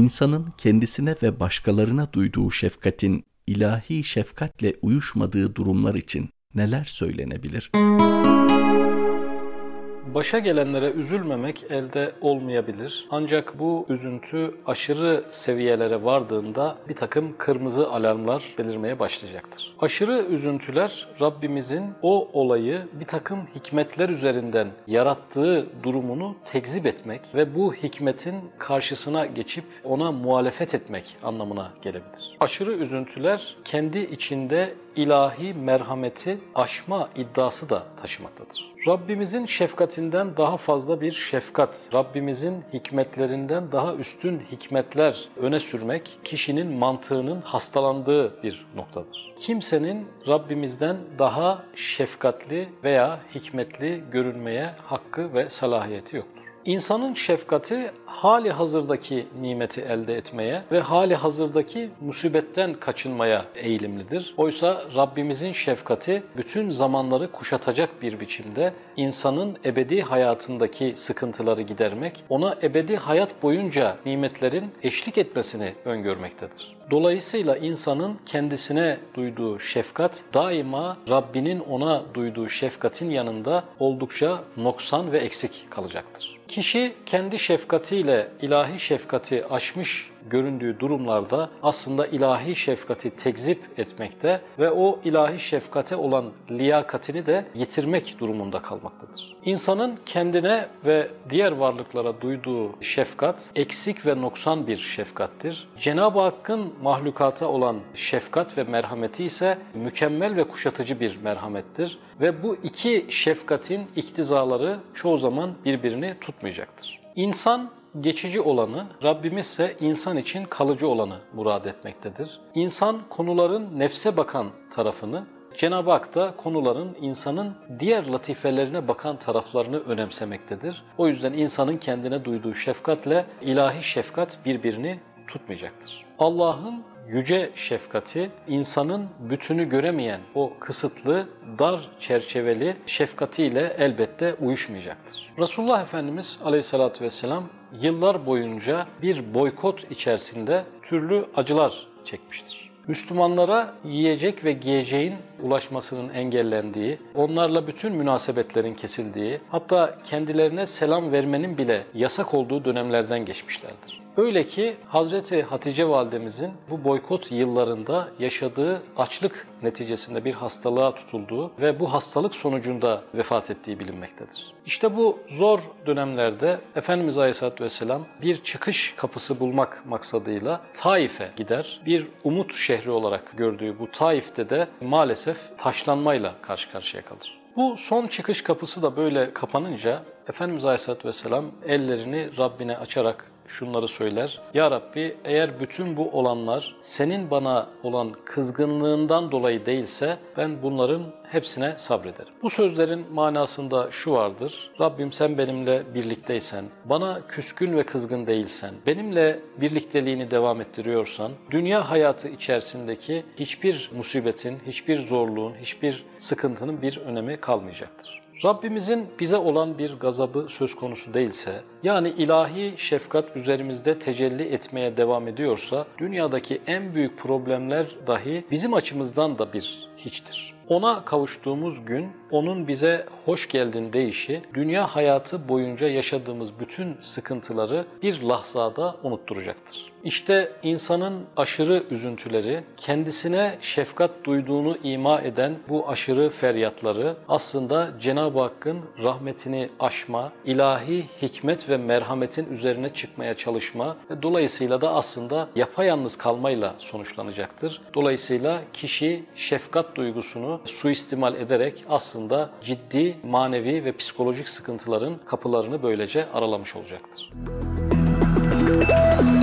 İnsanın kendisine ve başkalarına duyduğu şefkatin ilahi şefkatle uyuşmadığı durumlar için neler söylenebilir? Başa gelenlere üzülmemek elde olmayabilir. Ancak bu üzüntü aşırı seviyelere vardığında bir takım kırmızı alarmlar belirmeye başlayacaktır. Aşırı üzüntüler Rabbimizin o olayı bir takım hikmetler üzerinden yarattığı durumunu tekzip etmek ve bu hikmetin karşısına geçip ona muhalefet etmek anlamına gelebilir. Aşırı üzüntüler kendi içinde ilahi merhameti aşma iddiası da taşımaktadır. Rabbimizin şefkatinden daha fazla bir şefkat, Rabbimizin hikmetlerinden daha üstün hikmetler öne sürmek kişinin mantığının hastalandığı bir noktadır. Kimsenin Rabbimizden daha şefkatli veya hikmetli görünmeye hakkı ve salahiyeti yoktur. İnsanın şefkati hali hazırdaki nimeti elde etmeye ve hali hazırdaki musibetten kaçınmaya eğilimlidir. Oysa Rabbimizin şefkati bütün zamanları kuşatacak bir biçimde insanın ebedi hayatındaki sıkıntıları gidermek, ona ebedi hayat boyunca nimetlerin eşlik etmesini öngörmektedir. Dolayısıyla insanın kendisine duyduğu şefkat daima Rabbinin ona duyduğu şefkatin yanında oldukça noksan ve eksik kalacaktır. Kişi kendi şefkatiyle ilahi şefkati aşmış göründüğü durumlarda aslında ilahi şefkati tekzip etmekte ve o ilahi şefkate olan liyakatini de yitirmek durumunda kalmaktadır. İnsanın kendine ve diğer varlıklara duyduğu şefkat eksik ve noksan bir şefkattir. Cenab-ı Hakk'ın mahlukata olan şefkat ve merhameti ise mükemmel ve kuşatıcı bir merhamettir ve bu iki şefkatin iktizaları çoğu zaman birbirini tutmayacaktır. İnsan geçici olanı, Rabbimiz ise insan için kalıcı olanı murad etmektedir. İnsan konuların nefse bakan tarafını, Cenab-ı Hak da konuların insanın diğer latifelerine bakan taraflarını önemsemektedir. O yüzden insanın kendine duyduğu şefkatle ilahi şefkat birbirini tutmayacaktır. Allah'ın yüce şefkati insanın bütünü göremeyen o kısıtlı, dar çerçeveli şefkatiyle elbette uyuşmayacaktır. Resulullah Efendimiz aleyhissalatü vesselam yıllar boyunca bir boykot içerisinde türlü acılar çekmiştir. Müslümanlara yiyecek ve giyeceğin ulaşmasının engellendiği, onlarla bütün münasebetlerin kesildiği, hatta kendilerine selam vermenin bile yasak olduğu dönemlerden geçmişlerdir. Öyle ki Hazreti Hatice validemizin bu boykot yıllarında yaşadığı açlık neticesinde bir hastalığa tutulduğu ve bu hastalık sonucunda vefat ettiği bilinmektedir. İşte bu zor dönemlerde Efendimiz Aleyhisselatü Vesselam bir çıkış kapısı bulmak maksadıyla Taif'e gider. Bir umut şehri olarak gördüğü bu Taif'te de maalesef taşlanmayla karşı karşıya kalır. Bu son çıkış kapısı da böyle kapanınca Efendimiz Aleyhisselatü Vesselam ellerini Rabbine açarak şunları söyler. Ya Rabbi eğer bütün bu olanlar senin bana olan kızgınlığından dolayı değilse ben bunların hepsine sabrederim. Bu sözlerin manasında şu vardır. Rabbim sen benimle birlikteysen, bana küskün ve kızgın değilsen, benimle birlikteliğini devam ettiriyorsan, dünya hayatı içerisindeki hiçbir musibetin, hiçbir zorluğun, hiçbir sıkıntının bir önemi kalmayacaktır. Rabbimizin bize olan bir gazabı söz konusu değilse, yani ilahi şefkat üzerimizde tecelli etmeye devam ediyorsa, dünyadaki en büyük problemler dahi bizim açımızdan da bir hiçtir. Ona kavuştuğumuz gün, onun bize hoş geldin deyişi, dünya hayatı boyunca yaşadığımız bütün sıkıntıları bir lahzada unutturacaktır. İşte insanın aşırı üzüntüleri, kendisine şefkat duyduğunu ima eden bu aşırı feryatları aslında Cenab-ı Hakk'ın rahmetini aşma, ilahi hikmet ve merhametin üzerine çıkmaya çalışma ve dolayısıyla da aslında yapayalnız kalmayla sonuçlanacaktır. Dolayısıyla kişi şefkat duygusunu suistimal ederek aslında ciddi manevi ve psikolojik sıkıntıların kapılarını böylece aralamış olacaktır. Müzik